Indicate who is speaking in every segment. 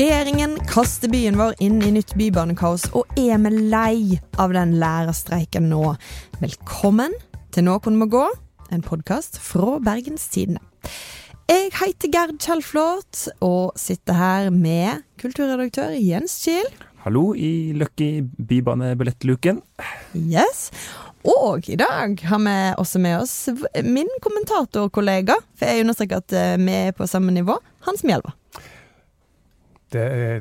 Speaker 1: Regjeringen kaster byen vår inn i nytt bybanekaos, og er vi lei av den lærerstreiken nå? Velkommen til Noen må gå, en podkast fra Bergens Tidende. Jeg heter Gerd Kjellflot og sitter her med kulturredaktør Jens Kiel.
Speaker 2: Hallo i Lucky bybanebillettluken.
Speaker 1: Yes. Og i dag har vi også med oss min kommentatorkollega, for jeg understreker at eh, vi er på samme nivå, Hans Mjelva.
Speaker 3: Det er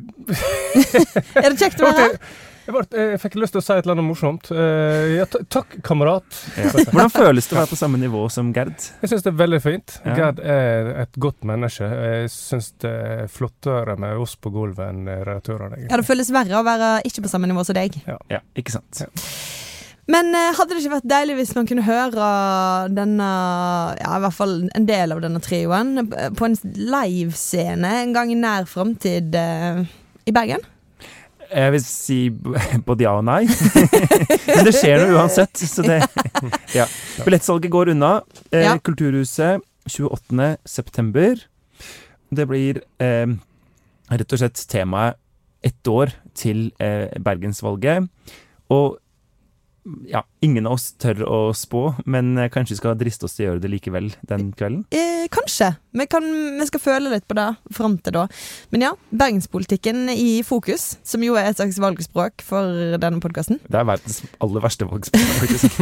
Speaker 1: Er det kjekt å være her?
Speaker 3: Jeg, ble, jeg fikk lyst til å si et eller annet morsomt. Eh, ja, takk, kamerat.
Speaker 2: Ja. Hvordan føles det å være på samme nivå som Gerd?
Speaker 3: Jeg syns det er veldig fint.
Speaker 2: Ja.
Speaker 3: Gerd er et godt menneske. Jeg syns det er flottere med oss på gulvet enn redaktørene.
Speaker 1: Ja, det føles verre å være ikke på samme nivå som deg.
Speaker 2: Ja, ikke sant?
Speaker 1: Men eh, hadde det ikke vært deilig hvis man kunne høre denne, ja, i hvert fall en del av denne trioen eh, på en livescene en gang i nær framtid eh, i Bergen?
Speaker 2: Jeg vil si både ja og nei. Men det skjer noe uansett, så det Ja. Billettsalget går unna. Eh. Kulturhuset 28. september. Det blir eh, rett og slett temaet ett år til eh, bergensvalget. Og ja, ingen av oss tør å spå, men eh, kanskje vi skal driste oss til å gjøre det likevel den kvelden.
Speaker 1: Eh, kanskje. Vi, kan, vi skal føle litt på det fram til da. Men ja, bergenspolitikken i fokus, som jo er et slags valgspråk for denne podkasten.
Speaker 2: Det er verdens aller verste valgspråk, faktisk.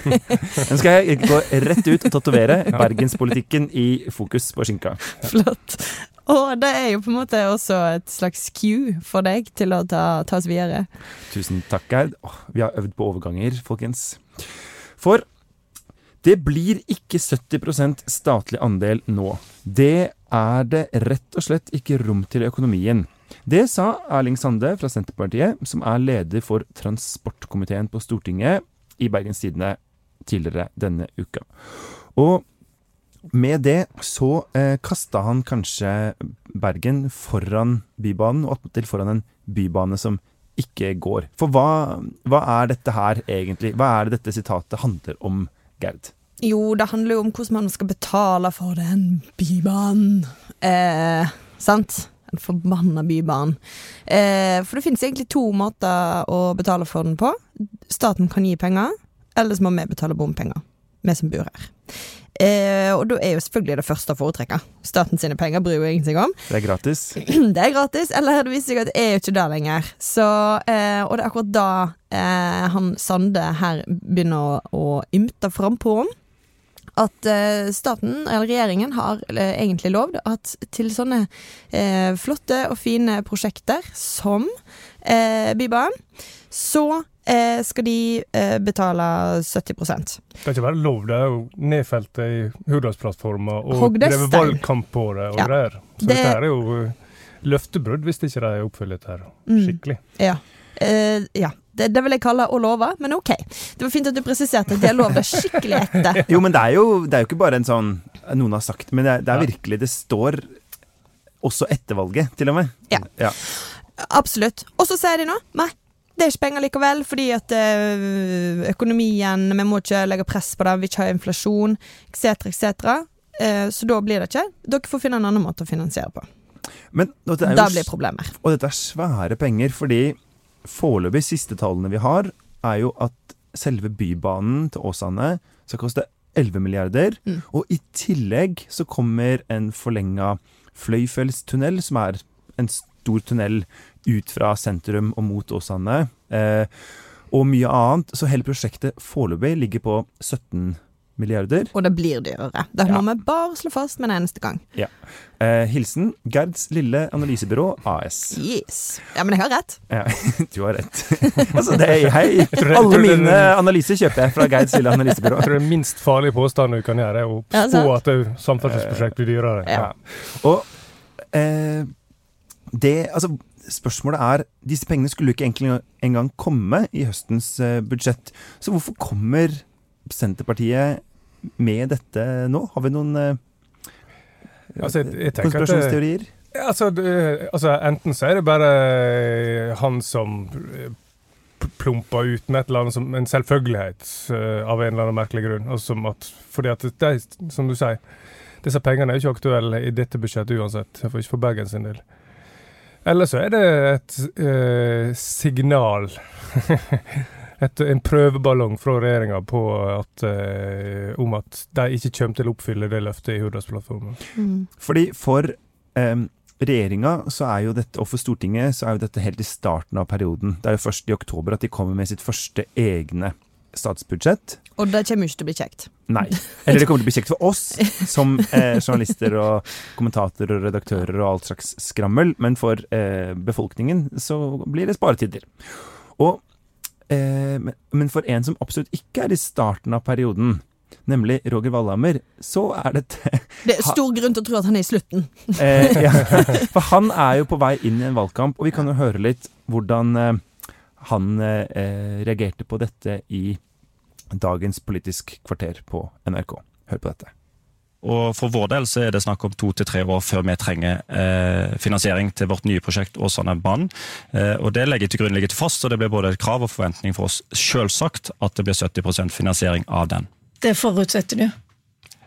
Speaker 2: Nå skal jeg gå rett ut og tatovere bergenspolitikken i fokus på skinka.
Speaker 1: Flott. Og det er jo på en måte også et slags cue for deg til å ta, ta oss videre.
Speaker 2: Tusen takk, Gerd. Vi har øvd på overganger, folkens. For det blir ikke 70% statlig andel nå. Det er det rett og slett ikke rom til i økonomien. Det sa Erling Sande fra Senterpartiet, som er leder for transportkomiteen på Stortinget i Bergens Tidende tidligere denne uka. Og med det så eh, kasta han kanskje Bergen foran Bybanen, og attpåtil foran en bybane som ikke går. For hva, hva er dette her egentlig? Hva er det dette sitatet handler om, Gerd?
Speaker 1: Jo, det handler jo om hvordan man skal betale for den bybanen. Eh, sant? Den forbanna bybanen. Eh, for det finnes egentlig to måter å betale for den på. Staten kan gi penger, eller så må vi betale bompenger. Vi som bor her. Eh, og da er jo selvfølgelig det første å foretrekke. Staten sine penger bryr jo ingen seg om.
Speaker 2: Det er gratis.
Speaker 1: det er gratis, eller det viser seg at det er jo ikke der lenger. Så, eh, og det er akkurat da eh, han Sande her begynner å, å ymte frampå om at eh, staten, eller regjeringen, har eh, egentlig lovd at til sånne eh, flotte og fine prosjekter som eh, Bybanen, så eh, skal de eh, betale 70%
Speaker 3: Det kan ikke være lov, det er jo nedfelt i Hurdalsplattforma og
Speaker 1: Hogd det
Speaker 3: drevet valgkamp på det og
Speaker 1: Ja.
Speaker 3: greier. Så
Speaker 1: Det-
Speaker 3: dette er jo eh, løftebrudd hvis ikke de oppfyller dette her
Speaker 1: Mm.
Speaker 3: skikkelig.
Speaker 1: Ja. Eh, ja. Det, det vil jeg kalle å love, men OK. Det var fint at du presiserte at jeg det skikkelig etter.
Speaker 2: Jo, men det er jo, det er jo ikke bare en sånn noen har sagt, men det er, det er virkelig Det står også etter valget, til og med.
Speaker 1: Ja. Absolutt. Og så sier de nå nei. Det er ikke penger likevel, fordi at eh, økonomien Vi må ikke legge press på det, vi ikke ha inflasjon, etc., etc. Eh, så da blir det ikke. Dere får finne en annen måte å finansiere på.
Speaker 2: Men er
Speaker 1: Da blir problemer.
Speaker 2: og dette er svære penger, fordi foreløpig siste tallene vi har, er jo at selve bybanen til Åsane skal koste 11 milliarder.
Speaker 1: Mm.
Speaker 2: Og i tillegg så kommer en forlenga Fløyfjellstunnel, som er en stor tunnel ut fra sentrum og mot Åsane. Eh, og mye annet. Så hele prosjektet foreløpig ligger på 17 milliarder.
Speaker 1: Og det blir dyrere. Det
Speaker 2: Ja.
Speaker 1: må vi bare slå fast med en eneste gang.
Speaker 2: Eh, hilsen Gerds lille analysebyrå AS.
Speaker 1: Yes. Ja, men jeg har rett.
Speaker 2: Ja, du har rett. altså, det er, hei, alle mine analyser kjøper jeg fra Gerds lille analysebyrå.
Speaker 3: Jeg tror det minst farlige påstanden du kan gjøre, er å spå
Speaker 1: ja,
Speaker 3: at det samferdselsprosjekt blir dyrere.
Speaker 1: Ja.
Speaker 2: Og eh, det Altså, spørsmålet er Disse pengene skulle jo ikke egentlig engang komme i høstens eh, budsjett. Så hvorfor kommer Senterpartiet med dette nå? Har vi noen eh,
Speaker 3: Altså, jeg, jeg konspirasjonsteorier? at det, altså, det, altså, enten så er det bare han som plumpa ut med et eller annet som en selvfølgelighet eh, av en eller annen merkelig grunn. Altså, som at, fordi at de, som du sier, disse pengene er ikke aktuelle i dette budsjettet uansett, for ikke for Bergen sin del. Eller så er det et eh, signal et, En prøveballong fra regjeringa eh, om at de ikke kommer til å oppfylle det løftet i Hurdalsplattformen.
Speaker 1: Mm.
Speaker 2: Fordi for eh, regjeringa er og for Stortinget så er jo dette helt i starten av perioden. Det er jo først i oktober at de kommer med sitt første egne statsbudsjett.
Speaker 1: Og det kommer ikke til å bli kjekt.
Speaker 2: Nei. Eller det kommer til å bli kjekt for oss som eh, journalister og kommentatorer og redaktører og alt slags skrammel, men for eh, befolkningen så blir det sparetider. Og, eh, men for en som absolutt ikke er i starten av perioden, nemlig Roger Wallhammer, så er dette
Speaker 1: Det er stor grunn til å tro at han er i slutten.
Speaker 2: eh, ja, for han er jo på vei inn i en valgkamp, og vi kan jo høre litt hvordan eh, han eh, reagerte på dette i dagens Politisk kvarter på NRK. Hør på dette.
Speaker 4: Og For vår del så er det snakk om to til tre år før vi trenger eh, finansiering til vårt nye prosjekt Åsane-banen. Eh, og Det legger til grunn fast, og det blir både et krav og forventning for oss selvsagt at det blir 70% finansiering av den.
Speaker 5: Det forutsetter du?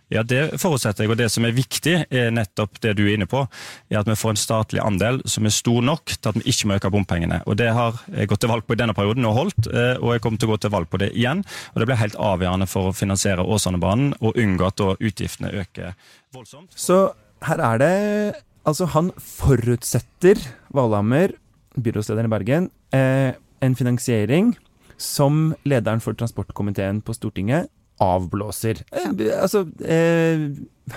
Speaker 4: Ja, Det forutsetter jeg. og Det som er viktig, er nettopp det du er inne på. er At vi får en statlig andel som er stor nok til at vi ikke må øke bompengene. Og Det har jeg gått til valg på i denne perioden og holdt, eh, og jeg kommer til å gå til valg på det igjen. Og Det blir helt avgjørende for å finansiere Åsanebanen og unngå at utgiftene øker voldsomt.
Speaker 2: Så her er det Altså, han forutsetter, Valhammer, byrådslederen i Bergen, eh, en finansiering som lederen for transportkomiteen på Stortinget avblåser. Eh, altså eh,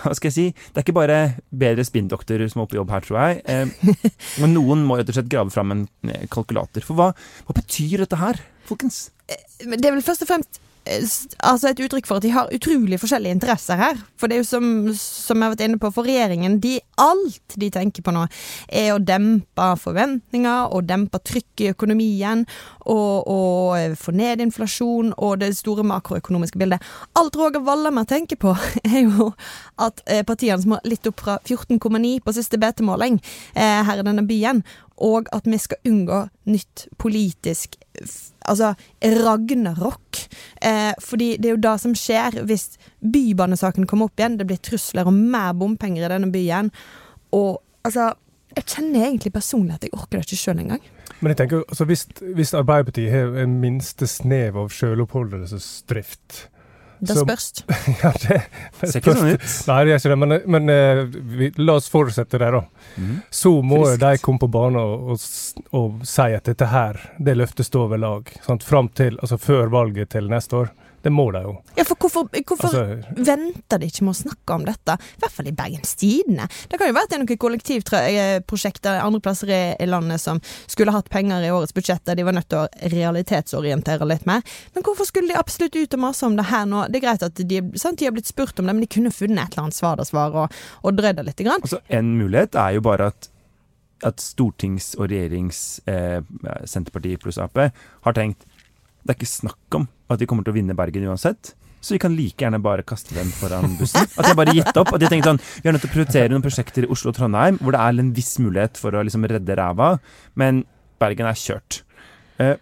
Speaker 2: Hva skal jeg si? Det er ikke bare bedre spinndoktorer som er oppe i jobb her, tror jeg. Eh, men noen må rett og slett grave fram en eh, kalkulator. For hva, hva betyr dette her, folkens?
Speaker 1: Eh, det er vel først og fremst altså et uttrykk for at de har utrolig forskjellige interesser her. For det er jo som, som jeg har vært inne på, for regjeringen, de, alt de tenker på nå, er å dempe forventninger og dempe trykk i økonomien. Og, og få ned inflasjon og det store makroøkonomiske bildet. Alt Roger Wallamer tenker på, er jo at eh, partiene som har litt opp fra 14,9 på siste BT-måling eh, her i denne byen, og at vi skal unngå nytt politisk altså ragnarok. Eh, fordi det er jo det som skjer hvis bybanesaken kommer opp igjen. Det blir trusler om mer bompenger i denne byen. Og altså Jeg kjenner egentlig personlig at jeg orker det ikke sjøl engang.
Speaker 3: Men jeg tenker, altså, hvis, hvis Arbeiderpartiet har en minste snev av sjøloppholdelsesdrift
Speaker 1: det spørs.
Speaker 3: ja, det,
Speaker 2: det Ser ikke sånn ut.
Speaker 3: Nei, det gjør ikke det. Men, men uh, vi, la oss fortsette det, da. Mm. Så må Friskt. de komme på banen og, og, og, si at dette her, det løftet står ved lag. Sant? Fram til, altså før valget til neste år. Det må de jo.
Speaker 1: Ja, for Hvorfor, hvorfor altså, venter de ikke med å snakke om dette? I hvert fall i Bergens Tidende. Det kan jo være at det er noen kollektivprosjekter andre plasser i, i, landet som skulle hatt penger i årets budsjett, der de var nødt til å realitetsorientere litt mer. Men hvorfor skulle de absolutt ut og mase om det her nå? Det er greit at de, sant, de har blitt spurt om det, men de kunne funnet et eller annet svar og, og drøyd det litt. Grann.
Speaker 2: Altså, en mulighet er jo bare at at stortings- og regjerings eh, Senterpartiet pluss Ap har tenkt det er ikke snakk om at de kommer til å vinne Bergen uansett. Så vi kan like gjerne bare kaste dem foran bussen. At de har bare gitt opp. At de tenkt sånn Vi er nødt til å prioritere noen prosjekter i Oslo og Trondheim hvor det er en viss mulighet for å liksom redde ræva, men Bergen er kjørt. Eh,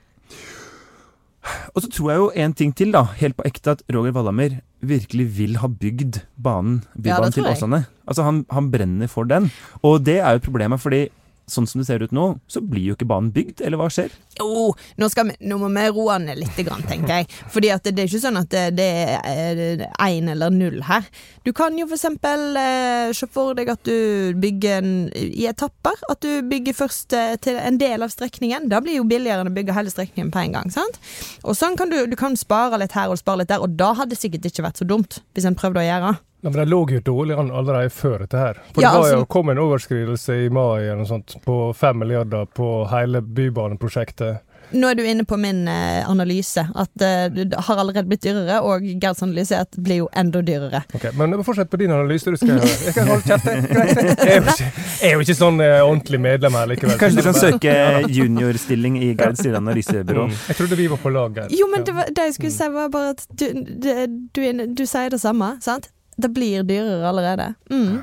Speaker 2: og så tror jeg jo en ting til, da, helt på ekte, at Roger Wallhammer virkelig vil ha bygd banen, bybanen ja, til Åsane. Altså, han, han, brenner for den. Og det er jo problemet, fordi sånn som det ser ut nå, så blir jo ikke banen bygd, eller hva skjer?
Speaker 1: Jo, nå, nå må vi roe ned litt, tenker jeg. Fordi det, det er ikke sånn at det, det er én eller null her. Du kan jo eksempel eh, se for deg at du bygger en, i etapper. At du bygger først eh, til en del av strekningen. Da blir jo billigere enn å bygge hele strekningen på en gang. sant? Og sånn kan du, du kan spare litt her og spare litt der, og da hadde det sikkert ikke vært så dumt, hvis en prøvde å gjøre.
Speaker 3: Ja, men De lå jo dårlig an allerede før dette her. For ja, Det var jo altså, kom en overskridelse i mai eller noe sånt, på fem milliarder på hele bybaneprosjektet.
Speaker 1: Nå er du inne på min eh, analyse, at uh, det har allerede blitt dyrere. Og Gerds analyse er at det blir jo enda dyrere.
Speaker 3: Ok, Men fortsett på din analyse. du skal Jeg kan holde kjeft. Jeg ikke, er jo ikke sånn uh, ordentlig medlem her likevel.
Speaker 2: Kanskje du kan søke juniorstilling i Gerds analysebyrå. Mm.
Speaker 3: Jeg trodde vi var på lag. Gerd.
Speaker 1: Jo, men det, var, det jeg skulle si, var bare at du, det, du, du sier det samme, sant? Det blir dyrere allerede. Mm.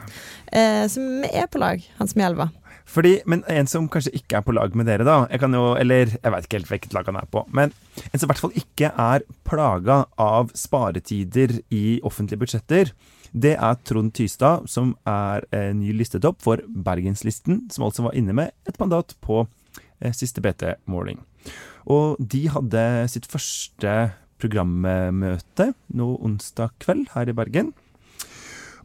Speaker 1: Eh, så vi er på lag, Hans Mjelva.
Speaker 2: Fordi, men en som kanskje ikke er på lag med dere, da jeg kan jo, Eller jeg veit ikke helt hvilket lag han er på. Men en som i hvert fall ikke er plaga av sparetider i offentlige budsjetter, det er Trond Tystad, som er eh, ny listetopp for Bergenslisten, som altså var inne med et mandat på eh, siste BT-måling. Og de hadde sitt første programmøte nå onsdag kveld her i Bergen.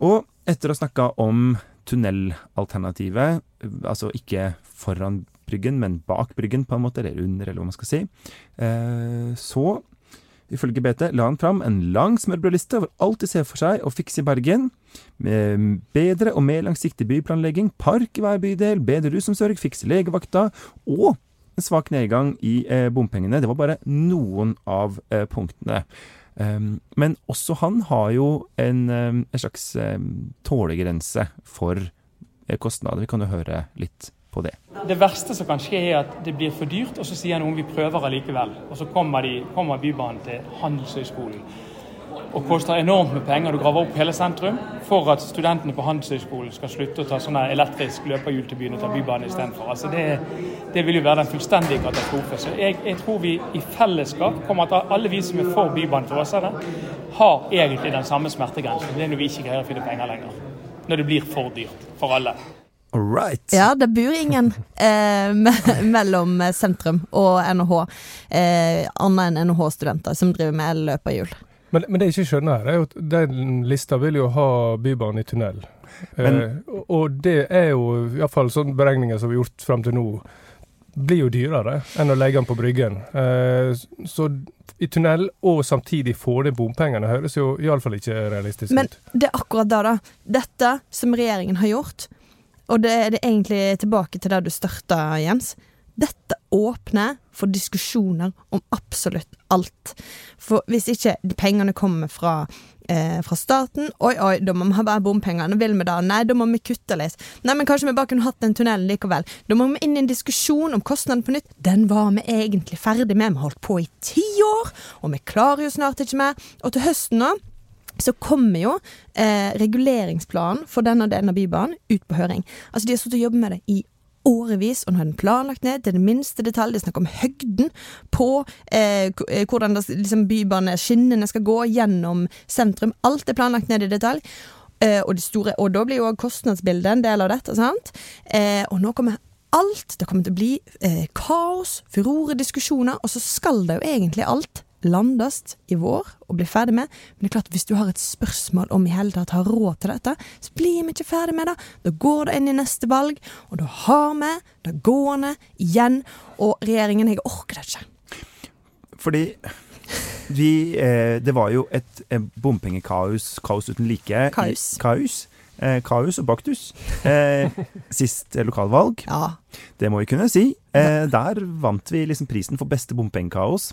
Speaker 2: Og etter å ha snakka om tunnelalternativet, altså ikke foran Bryggen, men bak Bryggen, på en måte, eller under, eller hva man skal si, eh, så Ifølge BT la han fram en lang smørbrødliste over alt de ser for seg å fikse i Bergen. Med bedre og mer langsiktig byplanlegging, park i hver bydel, bedre rusomsorg, fikse legevakta og en svak nedgang i eh, bompengene. Det var bare noen av eh, punktene. Um, men også han har jo en, um, en slags um, tålegrense for eh, kostnader. Vi kan jo høre litt på det.
Speaker 5: Det verste som kan skje, er at det blir for dyrt, og så sier noen vi prøver allikevel. Og så kommer, de, kommer Bybanen til Handelshøyskolen og koster enormt med penger. Du graver opp hele sentrum for at studentene på Handelshøyskolen skal slutte å ta sånne elektrisk løperhjul til byen og ta Bybanen istedenfor. Altså det, det vil jo være den fullstendige katastrofe. Så jeg, jeg, tror vi i fellesskap kommer til alle vi som er for Bybanen til Åsane, har egentlig den samme smertegrensen. Det er når vi ikke greier å finne penger lenger. Når det blir for dyrt for alle.
Speaker 2: Right.
Speaker 1: Ja, det bor ingen eh, me mellom sentrum og NHH, eh, annet enn NHH-studenter som driver med løperhjul.
Speaker 3: Men, men, det jeg ikke skjønner her, er jo at den lista vil jo ha Bybanen i tunnel. Men, eh, og det er jo iallfall sånne beregninger som vi har gjort fram til nå, blir jo dyrere enn å legge den på Bryggen. Eh, så i tunnel og samtidig få de bompengene høres jo iallfall ikke realistisk
Speaker 1: men,
Speaker 3: ut.
Speaker 1: Men det er akkurat det, da. Dette som regjeringen har gjort og det er det egentlig tilbake til der du starta, Jens. Dette åpner for diskusjoner om absolutt alt. For hvis ikke pengene kommer fra, eh, fra staten Oi, oi, da må vi ha bare bompenger. Vil vi da. Nei, da må vi kutte litt. Nei, men kanskje vi bare kunne hatt den tunnelen likevel. Da må vi inn i en diskusjon om kostnaden på nytt. Den var vi egentlig ferdig med. Vi holdt på i ti år, og vi klarer jo snart ikke mer. Og til høsten nå så kommer jo eh, reguleringsplanen for denne delen av Bybanen ut på høring. Altså De har sittet og jobbet med det i årevis, og nå er den planlagt ned til det minste detalj. Det er snakk om høgden på eh, eh hvordan det, liksom, bybaneskinnene skal gå gjennom sentrum. Alt er planlagt ned i detalj. Eh, og, store, og, da blir jo kostnadsbildet en del av dette. sant? Eh, og nå kommer alt. Det kommer til å bli eh, kaos, furore, diskusjoner, og så skal det jo egentlig alt landes i vår og bli ferdig med. Men det er klart hvis du har et spørsmål om i hele tatt har råd til dette, så blir vi ikke ferdig med det. Da går det inn i neste valg, og da har vi det gående igjen. Og regjeringen, jeg orker det ikke.
Speaker 2: Fordi vi eh, Det var jo et bompengekaos kaos uten like.
Speaker 1: Kaos.
Speaker 2: kaos. Eh, kaos og baktus. Eh, sist lokalvalg.
Speaker 1: Ja.
Speaker 2: Det må vi kunne si. Eh, der vant vi liksom prisen for beste bompengekaos.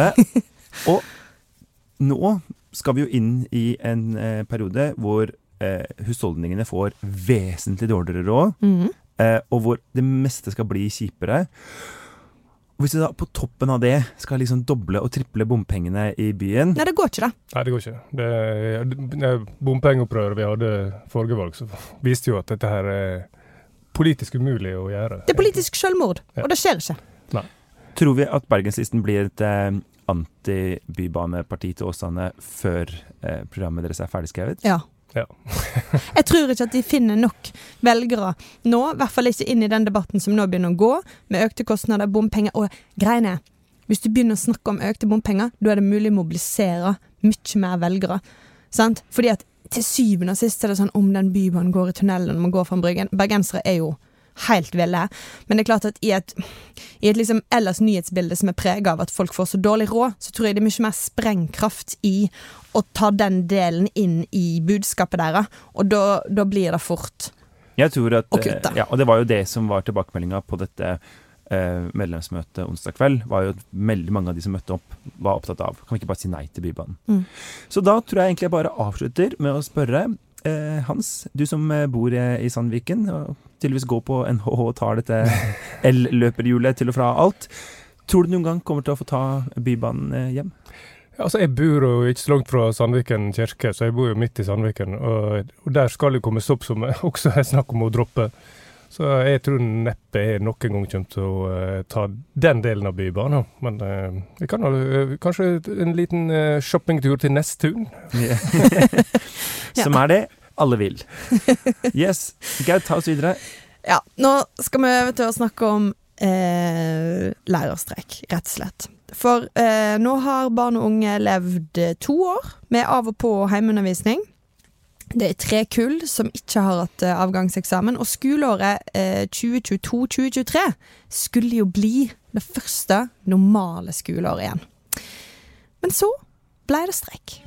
Speaker 2: Eh, og nå skal vi jo inn i en eh, periode hvor eh, husholdningene får vesentlig dårligere råd,
Speaker 1: mm.
Speaker 2: og hvor det meste skal bli kjipere. Hvis du da på toppen av det skal liksom doble og triple bompengene i byen
Speaker 1: Nei, det går ikke, det.
Speaker 3: Nei, det går ikke. Det, det Bompengeopprøret vi hadde forrige valg, så viste jo at dette her er politisk umulig å gjøre.
Speaker 1: Det er politisk selvmord, ja. og det skjer ikke.
Speaker 3: Nei.
Speaker 2: Tror vi at Bergenslisten blir et eh, antibybaneparti til Åsane før eh, programmet deres er ferdigskrevet?
Speaker 1: Ja.
Speaker 3: Ja.
Speaker 1: jeg tror ikke at de finner nok velgere nå, i hvert fall ikke inn i den debatten som nå begynner å gå, med økte kostnader, bompenger og greiene. Hvis du begynner å snakke om økte bompenger, da er det mulig å mobilisere mye mer velgere. Sant? Fordi at til syvende og sist er det sånn om den bybanen går i tunnelen man går fra Bryggen Bergensere er jo helt ville. Men det er klart at i et, i et liksom ellers nyhetsbilde som er prega av at folk får så dårlig råd, så tror jeg det er mye mer sprengkraft i å ta den delen inn i budskapet deres, og da, da blir det fort
Speaker 2: jeg tror at,
Speaker 1: å kutte.
Speaker 2: Ja, og det var jo det som var tilbakemeldinga på dette eh, medlemsmøtet onsdag kveld, var jo at veldig mange av de som møtte opp, var opptatt av Kan vi ikke bare si nei til Bybanen?
Speaker 1: Mm.
Speaker 2: Så da tror jeg egentlig jeg bare avslutter med å spørre eh, Hans, du som eh, bor i Sandviken, og tydeligvis går på NHH og tar dette el-løperhjulet til og fra alt. Tror du noen gang kommer til å få ta Bybanen eh, hjem?
Speaker 3: Altså Jeg bor jo ikke så langt fra Sandviken kirke, så jeg bor jo midt i Sandviken. Og, og der skal det komme stopp som også er snakk om å droppe. Så jeg tror neppe jeg noen gang kommer til å uh, ta den delen av Bybanen. Men eh, vi kan ha eh, kanskje en liten shoppingtur til Nesttun.
Speaker 2: Som er det alle vil. Yes. Gaut, ta oss videre.
Speaker 1: Ja, nå skal vi over til å snakke om eh, lærerstreik, rett og slett. For eh, nå har barn og unge levd to år med av og på heimeundervisning. Det er tre kull som ikke har hatt eh, avgangseksamen, og skoleåret eh, 2022-2023 skulle jo bli det første normale skoleåret igjen. Men så ble det streik.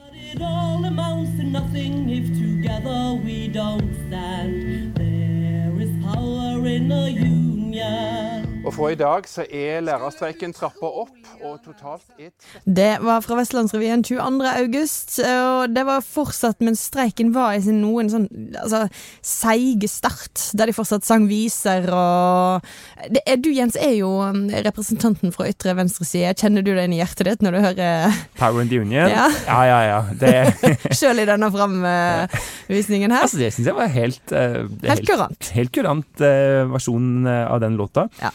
Speaker 6: There is power in a union.
Speaker 7: Fra i dag så er lærerstreiken trappa opp, og totalt er
Speaker 1: Det var fra Vestlandsrevyen 22. august, og det var fortsatt, mens streiken var i sin noen sånn altså, seige start, der de fortsatt sang viser og det er, Du, Jens, er jo um, representanten fra ytre venstre side. Kjenner du det inn i hjertet ditt når du hører
Speaker 2: Power in the Union.
Speaker 1: Ja.
Speaker 2: ja, ja. ja. Det,
Speaker 1: sjøl i denne framvisningen her?
Speaker 2: altså, det syns jeg var helt uh,
Speaker 1: Helt kurant.
Speaker 2: Helt kurant uh, versjon eh, av den låta.
Speaker 1: Ja.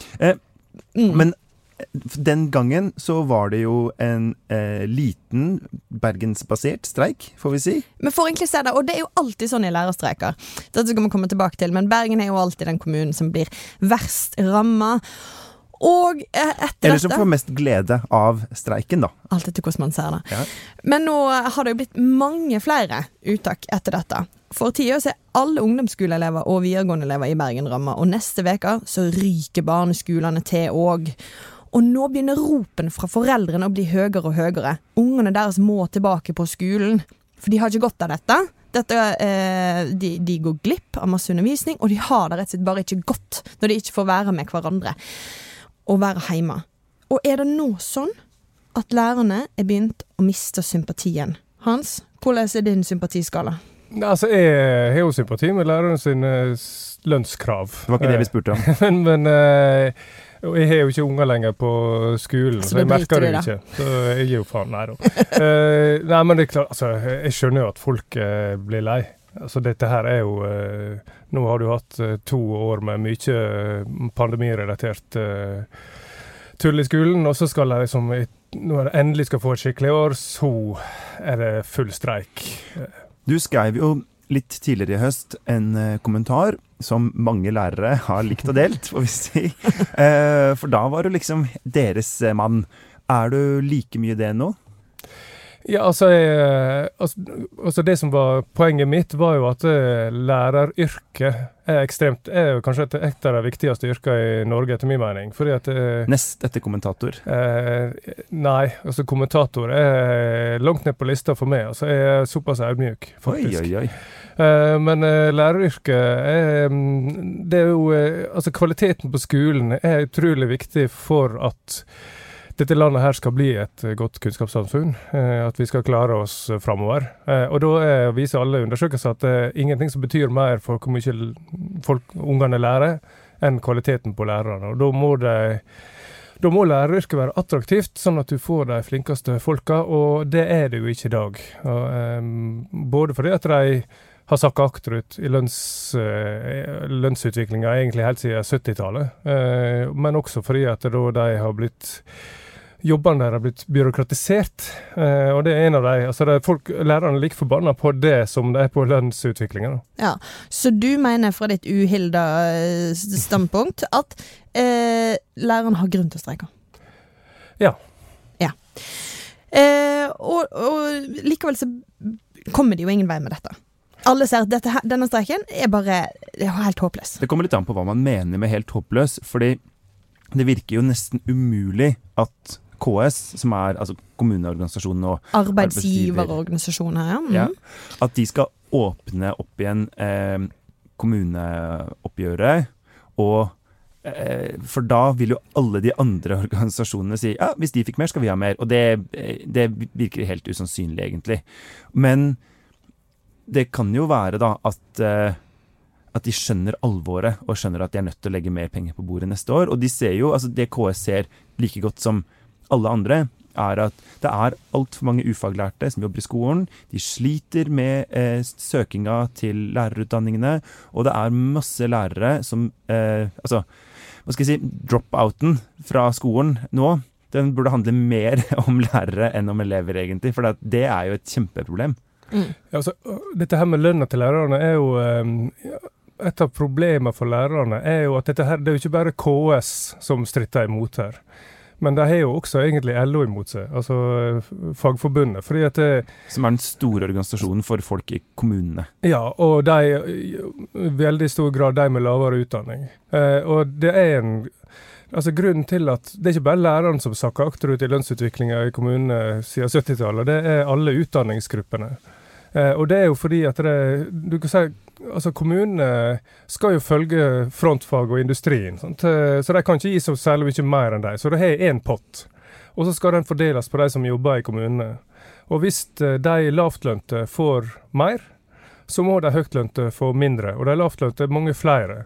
Speaker 2: Eh,
Speaker 1: Mm.
Speaker 2: Men eh, den gangen så var det jo en eh, liten bergensbasert streik, får vi si.
Speaker 1: Vi får egentlig se det, og det er jo alltid sånn i lærerstreiker. Dette skal vi komme tilbake til, men Bergen er jo alltid den kommunen som blir verst ramma. Og etter etter
Speaker 2: Eller som får mest glede av streiken, da.
Speaker 1: Alt etter hvordan man ser det.
Speaker 2: Ja.
Speaker 1: Men nå har det jo blitt mange flere uttak etter dette. For tida er alle ungdomsskoleelever og videregående elever i Bergen ramma, og neste uke så ryker barneskolene til òg. Og nå begynner ropen fra foreldrene å bli høyere og høyere. Ungene deres må tilbake på skolen, for de har ikke godt av dette. dette eh, de, de går glipp av masse undervisning, og de har det rett og slett bare ikke godt når de ikke får være med hverandre og være hjemme. Og er det nå sånn at lærerne er begynt å miste sympatien? Hans, hvordan er din sympatiskala?
Speaker 3: Altså, jeg har jo sympati med læreren sine lønnskrav.
Speaker 2: Det var ikke det vi spurte om.
Speaker 3: men, men eh, og jeg har jo ikke unger lenger på skolen,
Speaker 1: Så
Speaker 3: så, jeg merker det jo ikke. Så jeg gir jo faen. Nei da. uh, nei, men det er klart, altså, jeg skjønner jo at folk uh, blir lei. Altså, dette her er jo uh, Nå har du hatt to år med mye pandemirelatert tull i skolen, og så skal jeg liksom Når jeg endelig skal få et skikkelig år, så er det full streik.
Speaker 2: Du skrev jo litt tidligere i høst en eh, kommentar som mange lærere har likt og delt, får vi si. Eh, for da var du liksom deres mann. Er du like mye det nå?
Speaker 3: Ja, altså, jeg, altså, altså Det som var poenget mitt, var jo at eh, læreryrket er ekstremt er jo kanskje et, et av de viktigste yrkene i Norge, etter min mening. Fordi at eh,
Speaker 2: Nest etter kommentator.
Speaker 3: eh, Nei, altså kommentator er langt ned på lista for meg. Altså, jeg er såpass audmjuk, faktisk.
Speaker 2: oi, oi.
Speaker 3: Eh, men eh, læreryrket er mm, Det er jo eh, Altså, kvaliteten på skolen er utrolig viktig for at dette landet her skal bli et eh, godt kunnskapssamfunn. eh, At vi skal klare oss eh, framover. Og da viser alle undersøkelser at det er ingenting som betyr mer for hvor mye folk, ungene lærer, enn kvaliteten på lærerne. Og da må de må læreryrket være attraktivt, sånn at du får de flinkeste folka, og det er det jo ikke i dag. Og, um, både fordi at de har sakka akterut i lønns, uh, lønnsutviklinga egentlig helt siden 70-tallet, uh, men også fordi at da de har blitt Jobbene der har blitt byråkratisert, eh, og det er en av de altså det er folk, Lærerne er like forbanna på det som de er på lønnsutviklinga.
Speaker 1: Ja, Så du mener fra ditt uhilda eh, standpunkt at eh, læreren har grunn til å streike?
Speaker 3: Ja.
Speaker 1: Ja. Eh, og, og likevel så kommer de jo ingen vei med dette. Alle ser at dette, denne streiken er bare er helt håpløs.
Speaker 2: Det kommer litt an på hva man mener med helt håpløs, fordi det virker jo nesten umulig at KS, som er altså kommuneorganisasjonen og
Speaker 1: Arbeidsgiverorganisasjonen her, ja. Mm.
Speaker 2: Ja. At de skal åpne opp igjen eh, kommuneoppgjøret, og eh, For da vil jo alle de andre organisasjonene si ja, hvis de fikk mer, skal vi ha mer. Og det, eh, det virker helt usannsynlig, egentlig. Men det kan jo være da at eh, at de skjønner alvoret og skjønner at de er nødt til å legge mer penger på bordet neste år. Og de ser jo, altså det KS ser like godt som alle andre, er at det er altfor mange ufaglærte som jobber i skolen. De sliter med eh, søkinga til lærerutdanningene, og det er masse lærere som eh, Altså, hva skal jeg si Drop-outen fra skolen nå, den burde handle mer om lærere enn om elever, egentlig. For det, det er jo et kjempeproblem.
Speaker 1: Mm.
Speaker 3: Ja, altså, dette her med lønna til lærerne er jo eh, Et av problemene for lærerne er jo at dette her, det er jo ikke bare KS som stritter imot her. Men de har jo også egentlig LO imot seg, altså eh, Fagforbundet. fordi at det,
Speaker 2: Som er den store organisasjonen for folk i kommunene.
Speaker 3: Ja, og de i veldig stor grad de med lavere utdanning. Eh, og det er en Altså Grunnen til at det er ikke bare lærerne som sakker akterut i lønnsutviklinga i kommunene siden 70-tallet, det er alle utdanningsgruppene. Eh, og det er jo fordi at det, du kan si, altså Kommunene skal jo følge frontfag og industrien, sant? Eh, så de kan ikke gi så særlig mye mer enn de. Så de har én pott, og så skal den fordeles på de som jobber i kommunene. Og hvis eh, de lavtlønte får mer, så må de høytlønte få mindre. Og de lavtlønte mange flere.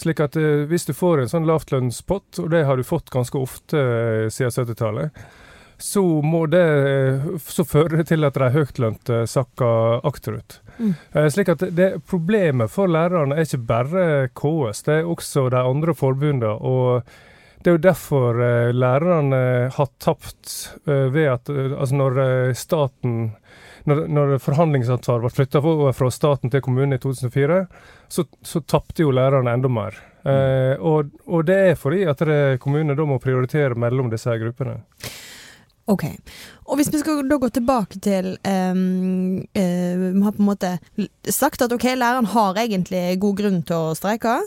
Speaker 3: Slik at eh, hvis du får en sånn lavtlønnspott, og det har du fått ganske ofte siden 70-tallet, så så fører det til at de høytlønte sakker akterut.
Speaker 1: Mm.
Speaker 3: Eh, slik at det Problemet for lærerne er ikke bare KS, det er også de andre forbundene. og det er jo derfor eh, lærerne har tapt eh, ved at altså når staten når, når forhandlingsansvaret ble flytta fra staten til kommunen i 2004, så, så tapte jo lærerne enda mer. Eh, og, og det er fordi at det- kommunene da må prioritere mellom disse gruppene.
Speaker 1: Ok. Og hvis vi skal da gå tilbake til um, uh, Vi har på en måte sagt at ok, læreren har egentlig god grunn til å streike.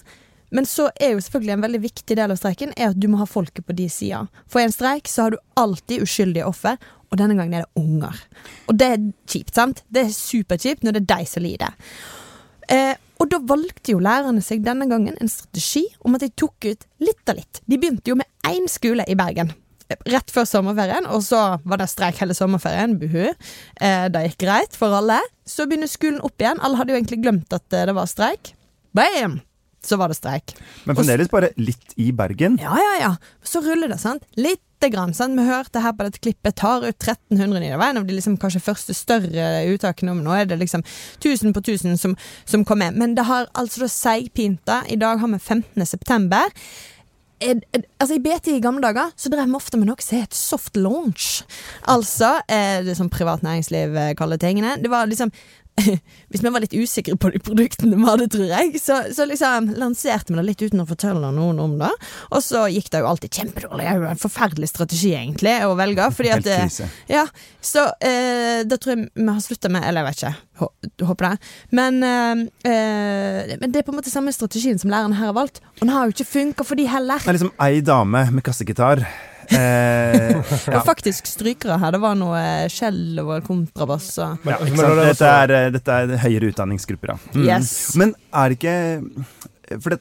Speaker 1: Men så er jo selvfølgelig en veldig viktig del av streiken er at du må ha folket på de sida. For i en streik så har du alltid uskyldige offer, og denne gangen er det unger. Og det er kjipt, sant? Det er superkjipt når det er de som lider. Eh, og da valgte jo lærerne seg denne gangen en strategi om at de tok ut litt av litt. De begynte jo med én skole i Bergen. Rett før sommerferien, og så var det streik hele sommerferien. Buhu. Eh, det gikk greit for alle. Så begynner skolen opp igjen. Alle hadde jo egentlig glemt at eh, det var streik. Bam! Så var det streik.
Speaker 2: Men fremdeles bare litt i Bergen.
Speaker 1: Ja, ja, ja. Så ruller det, sant. Lite grann. Sant? Vi hørte her på dette klippet tar ut 1300 nye. Det var en av de liksom, kanskje første større uttakene. om nå er det liksom 1000 på 1000 som, som kommer. Men det har altså da seigpinta. I dag har vi 15. september. Altså I BT i gamle dager så drev vi ofte med noe som het soft launch. Altså eh, det som privat næringsliv eh, kaller tingene. Det var liksom Hvis vi var litt usikre på de produktene vi hadde, tror jeg, så, så liksom lanserte vi det litt uten å fortelle noen om det. Og så gikk det jo alltid kjempedårlig. Det er jo en forferdelig strategi, egentlig, å velge. Fordi at eh, ja, så eh, det tror jeg vi har slutta med, eller jeg vet ikke. Håper det. Men, eh, eh, men det er på en måte samme strategien som læreren her har valgt. Og den har jo ikke funka for de heller.
Speaker 2: Det er liksom ei dame med kassegitar. Eh, ja.
Speaker 1: Og faktisk strykere her. Det var noe skjell og kontrabass og
Speaker 2: Ja, Dette er, eh, dette er høyere utdanningsgrupper, ja. Mm.
Speaker 1: Yes.
Speaker 2: Men er det ikke For det,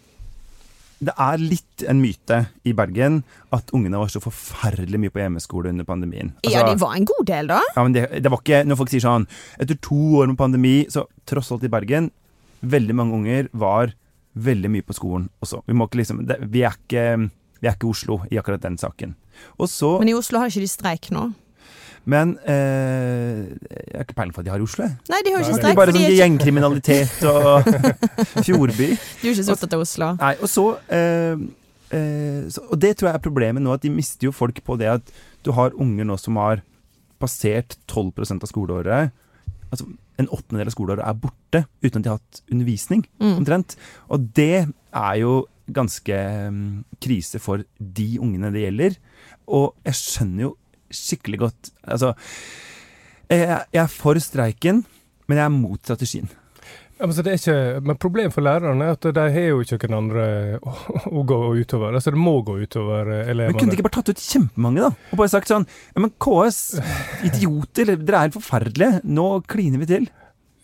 Speaker 2: det er litt en myte i Bergen at ungene var så forferdelig mye på hjemmeskole under pandemien.
Speaker 1: Ja,
Speaker 2: Altså,
Speaker 1: de var en god del, da.
Speaker 2: ja, men det, det var ikke Når folk sier sånn Etter to år med pandemi, så tross alt i Bergen Veldig mange unger var veldig mye på skolen også. Vi, må ikke liksom, det, vi, er ikke, vi er ikke Oslo i akkurat den saken. Og så
Speaker 1: Men i Oslo har ikke de streik nå.
Speaker 2: Men eh, Jeg har ikke peiling på hva de har i Oslo.
Speaker 1: Nei, de har jo ikke
Speaker 3: streik.
Speaker 2: Det er bare sånn gjengkriminalitet og Fjordby.
Speaker 1: de er ikke så opptatt av Oslo.
Speaker 2: Nei, og så, eh, eh, så Og det tror jeg er problemet nå, at de mister jo folk på det at du har unger nå som har passert 12% av skoleåret. Altså en åttendedel av skoleåret er borte uten at de har hatt undervisning,
Speaker 1: Mm.
Speaker 2: omtrent. Og det er jo ganske mm, krise for de ungene det gjelder. Og jeg skjønner jo skikkelig godt Altså, jeg, jeg er for streiken, men jeg er mot strategien.
Speaker 3: Ja, men, så det ikke, men problemet for lærerne er at de har jo ikke noen andre å, å gå utover. Altså Det må gå utover elevene.
Speaker 2: Men kunne de ikke bare tatt ut kjempemange, da? Og bare sagt sånn Ja, men KS, idioter, dere er helt forferdelige. Nå kliner vi til.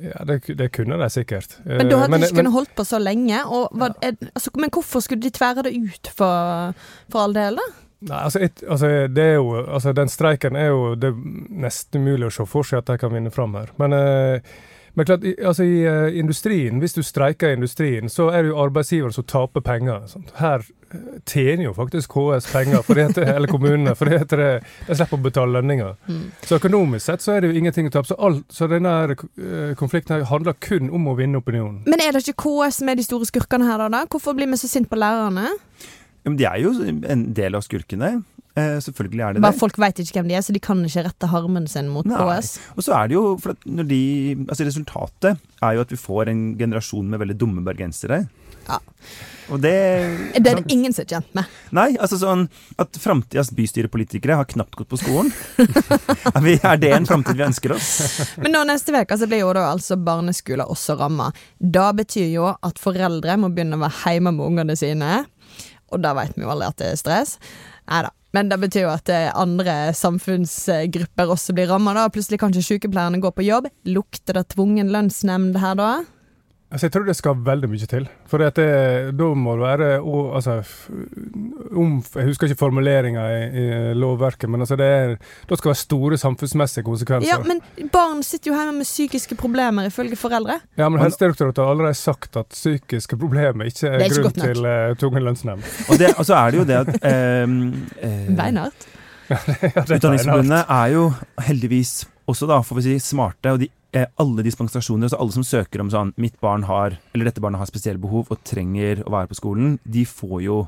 Speaker 3: Ja, det, det kunne de sikkert.
Speaker 1: Men da
Speaker 3: Eh,
Speaker 1: hadde de ikke kunnet holdt på så lenge. Og ja. er, altså, men hvorfor skulle de tvære det ut for, for all del, da?
Speaker 3: Nei, altså, et, altså, det er jo, altså Den streiken er jo det er nesten umulig å se for seg at de kan vinne fram her. Men, eh, Men klart, i, altså i uh, industrien, hvis du streiker i industrien, så er det jo arbeidsgiver som taper penger. Sant? Her eh, tjener jo faktisk KS penger, fordi at, eller kommunene, fordi at det, de slipper å betale lønninger.
Speaker 1: Mm.
Speaker 3: Så økonomisk sett så er det jo ingenting å tape. Så, alt, så denne her, eh, konflikten her handler kun om å vinne opinionen.
Speaker 1: Men er det ikke KS som er de store skurkene her, da? Hvorfor blir vi så sinte på lærerne?
Speaker 2: Ja, Men de er jo en del av skurkene. Eh, selvfølgelig er det
Speaker 1: Bare
Speaker 2: det.
Speaker 1: folk vet ikke hvem de er, så de kan ikke rette harmen sin mot
Speaker 2: Nei.
Speaker 1: KS.
Speaker 2: Og så er det jo for når de Altså Resultatet er jo at vi får en generasjon med veldig dumme bergensere.
Speaker 1: Ja.
Speaker 2: Og det
Speaker 1: Det er det ingen som er kjent med.
Speaker 2: Nei, altså sånn at framtidas bystyrepolitikere har knapt gått på skolen. er, det en framtid vi ønsker oss?
Speaker 1: Men nå neste uke så blir jo da altså barneskoler også ramma. Da betyr jo at foreldre må begynne å være hjemme med ungene sine. Og da vet vi jo alle at det er stress. Nei da. Men det betyr jo at eh, andre samfunnsgrupper også blir ramma. Plutselig kan ikke sykepleierne gå på jobb. Lukter det tvungen lønnsnemnd her da?
Speaker 3: Altså, jeg tror det skal veldig mye til. For at det, da må det være altså, om, Jeg husker ikke formuleringa i, i lovverket, men altså det er, da skal det være store samfunnsmessige konsekvenser.
Speaker 1: Ja, men barn sitter jo hjemme med psykiske problemer ifølge foreldre.
Speaker 3: Ja, men Helsedirektoratet har allerede sagt at psykiske problemer ikke er,
Speaker 1: er ikke
Speaker 3: grunn til uh, tvungen lønnsnemnd.
Speaker 2: Og, det, og så er det jo det at um, uh,
Speaker 1: Beinhardt.
Speaker 2: Utdanningsforbundet er jo heldigvis også, da, får vi si, smarte. Og de, eh, alle dispensasjoner, altså alle som søker om sånn Mitt barn har, eller dette barnet har spesielle behov og trenger å være på skolen, de får jo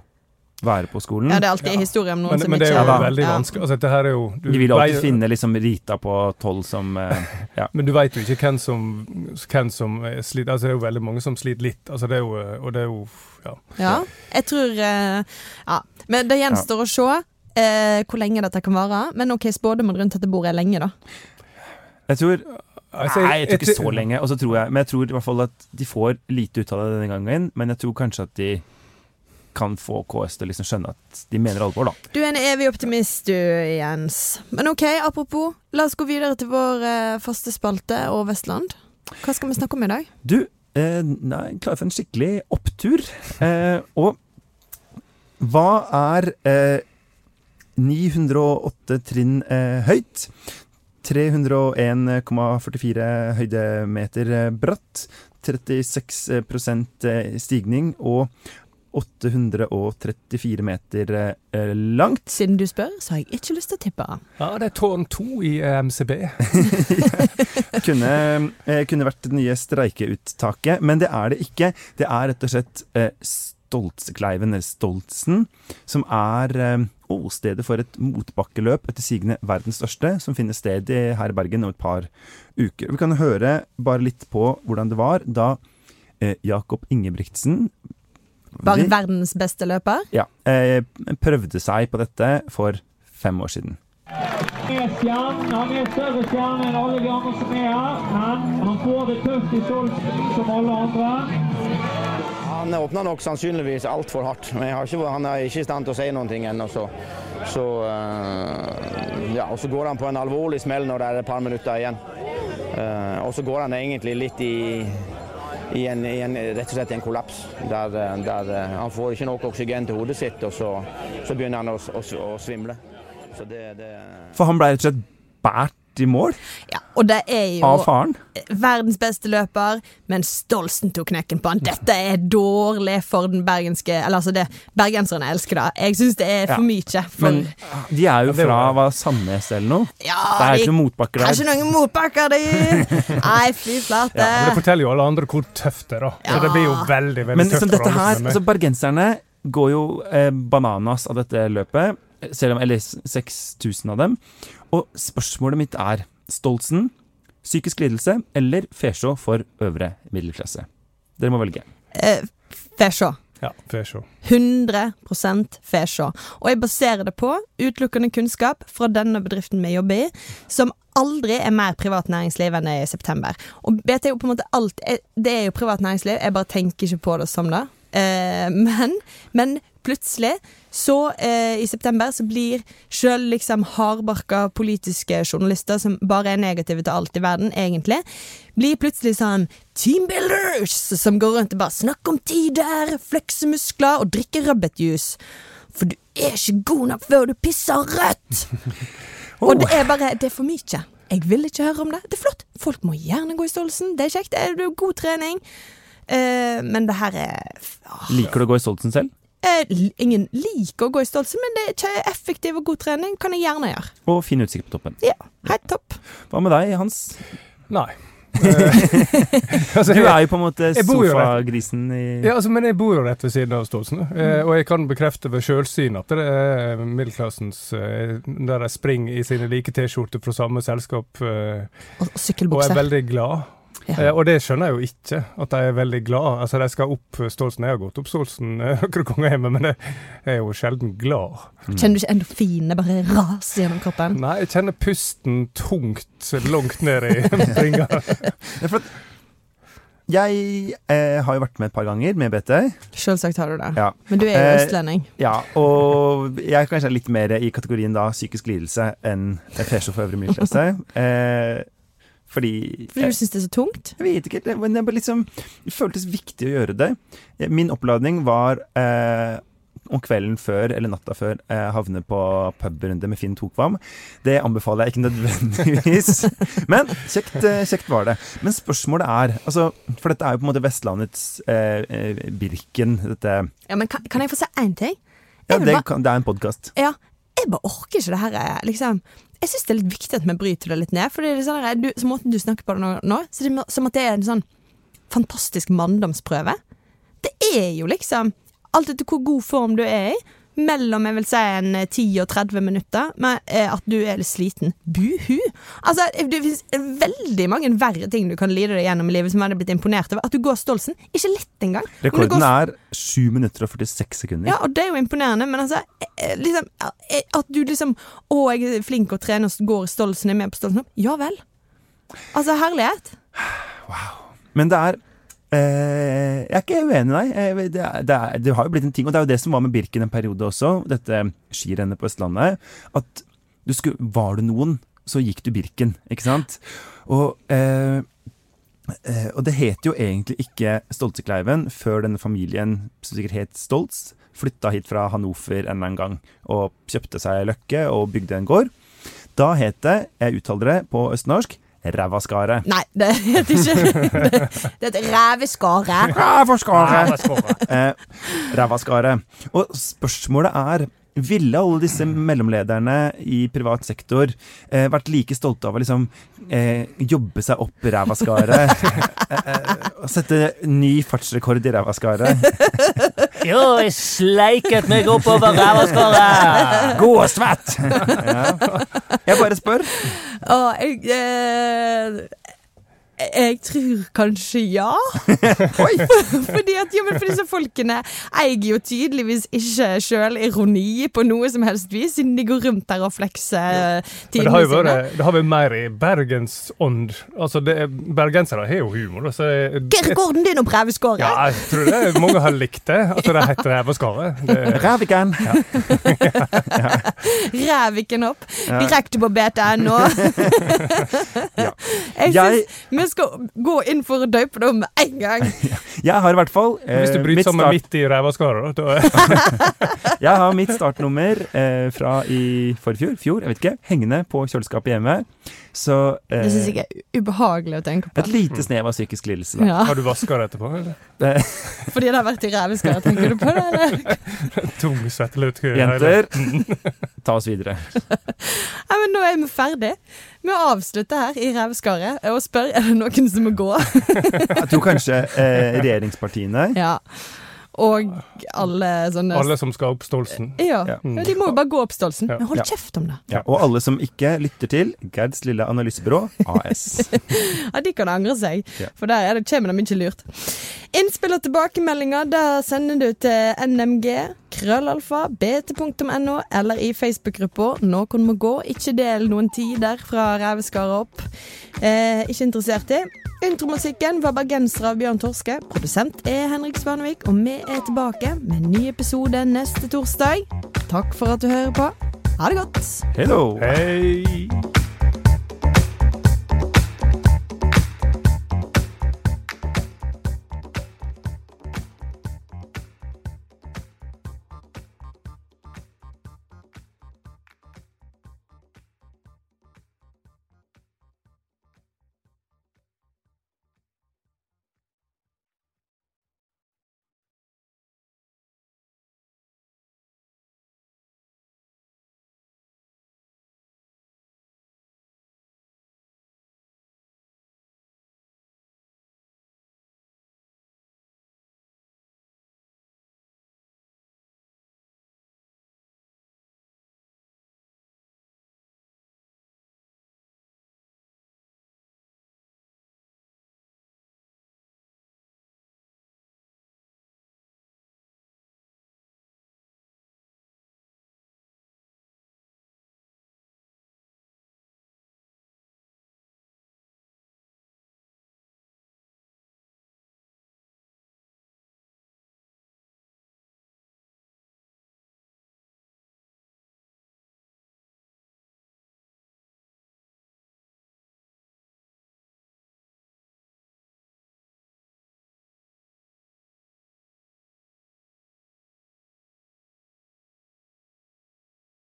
Speaker 2: være på skolen.
Speaker 1: Ja, det er alltid historie om noen
Speaker 3: Men,
Speaker 1: som
Speaker 3: men det er
Speaker 1: ikke
Speaker 3: jo
Speaker 2: Ja,
Speaker 3: veldig
Speaker 1: Ja.
Speaker 3: vanskelig. Altså, dette her er jo du
Speaker 2: de vil alltid
Speaker 3: vei...
Speaker 2: finne liksom Rita på tolv som eh, Ja.
Speaker 3: Men du veit jo ikke hvem som, hvem som sliter. altså Det er jo veldig mange som sliter litt. Altså det er jo, og det er jo ja.
Speaker 1: Ja, jeg tror eh, Ja. Men det gjenstår å se eh, hvor lenge dette kan vare. Men OK, spådommen rundt dette bordet er lenge, da.
Speaker 2: Jeg tror
Speaker 3: Altså,
Speaker 2: Nei, jeg tror ikke så lenge. Og så tror jeg, men jeg tror i hvert fall at de får lite ut av det denne gangen. Men jeg tror kanskje at de kan få KS til å liksom skjønne at de mener alvor, da.
Speaker 1: Du er en evig optimist, du, Jens. Men OK, apropos, la oss gå videre til vår eh, faste spalte og Vestland. Hva skal vi snakke om i dag?
Speaker 2: Du, eh, nei, klar for en skikkelig opptur. Eh, og hva er eh, 908 trinn eh, høyt? 301,44 høydemeter eh, bratt. 36 eh, stigning og 834 meter eh, langt.
Speaker 1: Siden du spør, så har jeg ikke lyst til å tippe.
Speaker 3: Ja, det er tårn to i eh, MCB.
Speaker 2: kunne, eh, kunne vært det nye streikeuttaket, men det er det ikke. Det er rett og slett eh, Stoltskleiven, eller Stoltsen, som er eh, åstedet for et motbakkeløp, etter sigende verdens største, som finner sted i, her i Bergen om et par uker. Vi kan høre bare litt på hvordan det var da eh, Jakob Ingebrigtsen
Speaker 1: Bare verdens beste løper?
Speaker 2: ja, eh, prøvde seg på dette for fem år siden.
Speaker 8: er stjernen. Han er større stjerne enn alle de andre som er her. Men han får det tøft i Stolsen som alle andre.
Speaker 9: Han åpner nok sannsynligvis altfor hardt. Men ikke, han er ikke i stand til å si ting ennå. Så, så, eh, ja, og så går han på en alvorlig smell når det er et par minutter igjen. Uh, og så går han egentlig litt i, i, en, i en, rett og slett en kollaps. Der, eh, der uh, han får ikke nok oksygen til hodet sitt, og så, så begynner han å, å, å svimle. Det, det
Speaker 2: For han ble rett og slett båret i mål
Speaker 1: Ja, og det er jo
Speaker 2: av faren.
Speaker 1: verdens beste løper, men Stolsen tok knekken på han. Dette er dårlig for den bergenske Eller altså, det bergenserne elsker det. Jeg syns det er for
Speaker 2: Ja.
Speaker 1: mye. For,
Speaker 2: Men de er jo fra
Speaker 3: var-
Speaker 2: hva, Sandnes eller noe.
Speaker 1: ja,
Speaker 2: Det er
Speaker 1: de-
Speaker 2: ikke noen motbakker
Speaker 1: er
Speaker 2: der.
Speaker 1: ikke noen motbakker, der. Nei, fy flate.
Speaker 3: Ja, det forteller jo alle andre hvor tøft det er, da. Så det blir jo veldig, veldig
Speaker 2: Men
Speaker 3: tøft Men
Speaker 2: dette her,
Speaker 3: er
Speaker 2: altså Bergenserne går jo eh, bananas av dette løpet, selv om, eller 6000 av dem. Og spørsmålet mitt er Stoltsen, psykisk lidelse eller Fesjå for øvre middelklasse? Dere må velge.
Speaker 1: Eh, Fesjå.
Speaker 3: Ja, se.
Speaker 1: 100 Fesjå. Og jeg baserer det på utelukkende kunnskap fra denne bedriften vi jobber i, som aldri er mer privat næringsliv enn det er i september. Og BT er jo på en måte alt Det er jo privat næringsliv, jeg bare tenker ikke på det som det. Eh, men, men plutselig, så eh, i september, så blir sjøl liksom hardbarka politiske journalister som bare er negative til alt i verden, egentlig, blir plutselig sånn teambuilders som går rundt og bare snakker om tider, flekser muskler og drikker rødbetjuice. For du er ikke god nok før du pisser rødt! Og det er bare Det er for mye. Jeg vil ikke høre om det. Det er flott. Folk må gjerne gå i Stolsen. Det er kjekt. Det er god trening. Uh, men det her er ah,
Speaker 2: Liker du å gå i Stoltsen selv?
Speaker 1: Eh, Ingen liker å gå i stolse, men det er ikke effektiv og god trening. Kan jeg gjerne gjøre.
Speaker 2: Og fin utsikt på toppen.
Speaker 1: Ja, helt topp.
Speaker 2: Hva med deg, Hans?
Speaker 3: Nei. altså,
Speaker 2: Du er jo på en måte sofagrisen i
Speaker 3: Ja, altså, men jeg bor jo rett ved siden av Stolsen, eh, og jeg kan bekrefte ved sjølsyn at det er middelklassens eh, der de springer i sine like T-skjorter fra samme selskap, eh,
Speaker 1: Og, og
Speaker 3: og er veldig glad.
Speaker 1: Ja.
Speaker 3: Eh, og det skjønner jeg jo ikke, at de er veldig glad. Altså, De skal opp Stolsen. Jeg har gått opp Stolsen eh, noen ganger hjemme, men jeg er jo sjelden glad.
Speaker 1: Kjenner du ikke endorfinene bare rase gjennom kroppen?
Speaker 3: Nei, jeg kjenner pusten tungt langt ned i bringa.
Speaker 2: Jeg eh, har jo vært med et par ganger med BT.
Speaker 1: Selvsagt har du det.
Speaker 2: Ja.
Speaker 1: Men du er jo
Speaker 2: Eh,
Speaker 1: østlending.
Speaker 2: Ja, og jeg er kanskje litt mer i kategorien da psykisk lidelse enn fesjå for øvrig mye fleste. Eh, fordi
Speaker 1: Fordi du syns det er så tungt?
Speaker 2: Jeg vet ikke, det, men det, liksom, det føltes viktig å gjøre det. Min oppladning var eh, om kvelden før eller natta før eh, havne på pubrunde med Finn Tokvam. Det anbefaler jeg ikke nødvendigvis, men kjekt, eh, kjekt var det. Men spørsmålet er, altså, for dette er jo på en måte Vestlandets eh, eh, Birken. Dette,
Speaker 1: Ja, men kan, kan jeg få si én ting?
Speaker 2: ja, det, kan, det er en podkast.
Speaker 1: Ja, jeg bare orker ikke det her. eh, Liksom. Jeg syns det er litt viktig at vi bryter det litt ned. For det er sånn du, så måten du snakker på det nå, nå så det som at det er en sånn fantastisk manndomsprøve. Det er jo liksom alt etter hvor god form du er i. Mellom jeg vil si en eh, 10 og 30 minutter, men eh, at du er litt sliten. Buhu! Altså, det finnes veldig mange verre ting du kan lide deg gjennom i livet som jeg hadde blitt imponert over. At du går Stolsen. Ikke litt engang.
Speaker 2: Rekorden
Speaker 1: går
Speaker 2: er 7 minutter og 46 sekunder.
Speaker 1: ja, og det er jo imponerende, men altså eh, liksom, eh, At du liksom Å, jeg er flink å trene og går Stolsen, er med på Stolsen. Ja vel. Altså, herlighet. Wow.
Speaker 2: Men det er eh, Jeg er ikke uenig i deg. Eh, Det, det, det har jo blitt en ting, og det er jo det som var med Birken en periode også, dette skirennet på Østlandet. At du skulle, var du noen, så gikk du Birken, ikke sant? Og, eh, eh, og det het jo egentlig ikke Stoltekleiven før denne familien, som sikkert het Stoltz, flytta hit fra Hannover en eller annen gang og kjøpte seg løkke og bygde en gård. Da het det, jeg uttaler det på østnorsk, Rævaskaret.
Speaker 1: Nei, det heter ikke Det, det heter ræveskare.
Speaker 2: Rævaskaret! Eh, Rævaskaret. Og spørsmålet er ville alle disse mellomlederne i privat sektor eh, vært like stolte av å liksom eh, jobbe seg opp rævaskaret? eh, sette ny fartsrekord i rævaskaret?
Speaker 10: Jo, jeg sleiket meg oppover rævaskaret!
Speaker 2: God og svett! ja. Jeg bare spør.
Speaker 1: Å, jeg eh, jeg tror kanskje ja. fordi at ja, men for disse folkene eier jo tydeligvis ikke sjølironi på noe som helst vis, siden de går rundt der og flekser
Speaker 3: det
Speaker 1: tidene sine.
Speaker 3: vært, det har vært mer i bergensånd. Altså, det er, bergensere har jo humor. Så
Speaker 1: rekorden din om breveskåret
Speaker 3: ja, jeg tror det mange har likt det, at det heter rævaskaret. Ja.
Speaker 2: ja.
Speaker 1: Ræviken opp. Direkte på BTNO.
Speaker 2: Ja.
Speaker 1: Jeg vi skal gå inn for å døpe det om med en gang.
Speaker 2: Jeg har i hvert fall eh,
Speaker 3: Hvis du bryter sammen
Speaker 2: start-
Speaker 3: midt i rævaskaret, da
Speaker 2: Jeg har mitt startnummer eh, fra i forfjor, fjor, jeg vet ikke, hengende på kjøleskapet hjemme. Så eh,
Speaker 1: Det syns jeg er ubehagelig å tenke på.
Speaker 2: et lite snev av psykisk lidelse.
Speaker 1: Ja,
Speaker 3: Har du vaska det etterpå? eller?
Speaker 1: Fordi det har vært i ræveskåret, tenker du på det? Eller?
Speaker 3: Tung svettelut.
Speaker 2: Jenter, ta oss videre.
Speaker 1: Nei, men nå er vi ferdig med å avslutte her i rævskaret og spørre er det noen som må gå.
Speaker 2: Jeg tror kanskje eh, regjeringspartiene
Speaker 1: Ja. Og alle sånne
Speaker 3: Alle som skal opp Stolsen.
Speaker 1: Ja.
Speaker 2: Ja.
Speaker 1: De må jo bare gå opp Stolsen.
Speaker 3: Ja.
Speaker 1: Men hold kjeft om det.
Speaker 2: ja, Og alle som ikke lytter til Gerds lille analysebyrå AS.
Speaker 1: Ja, De kan angre seg, for der er det, kommer det mye lurt. Innspill og tilbakemeldinger da sender du til nmg, krøllalfa, bt.no, eller i Facebook-gruppa Noen må gå. Ikke del noen tider fra ræveskaret opp. Eh, ikke interessert i. Intromusikken var 'Bergensere' av Bjørn Torske. Produsent er Henrik Svanvik, og vi er tilbake med en ny episode neste torsdag. Takk for at du hører på. Ha det godt.
Speaker 2: Hello!
Speaker 3: Hei!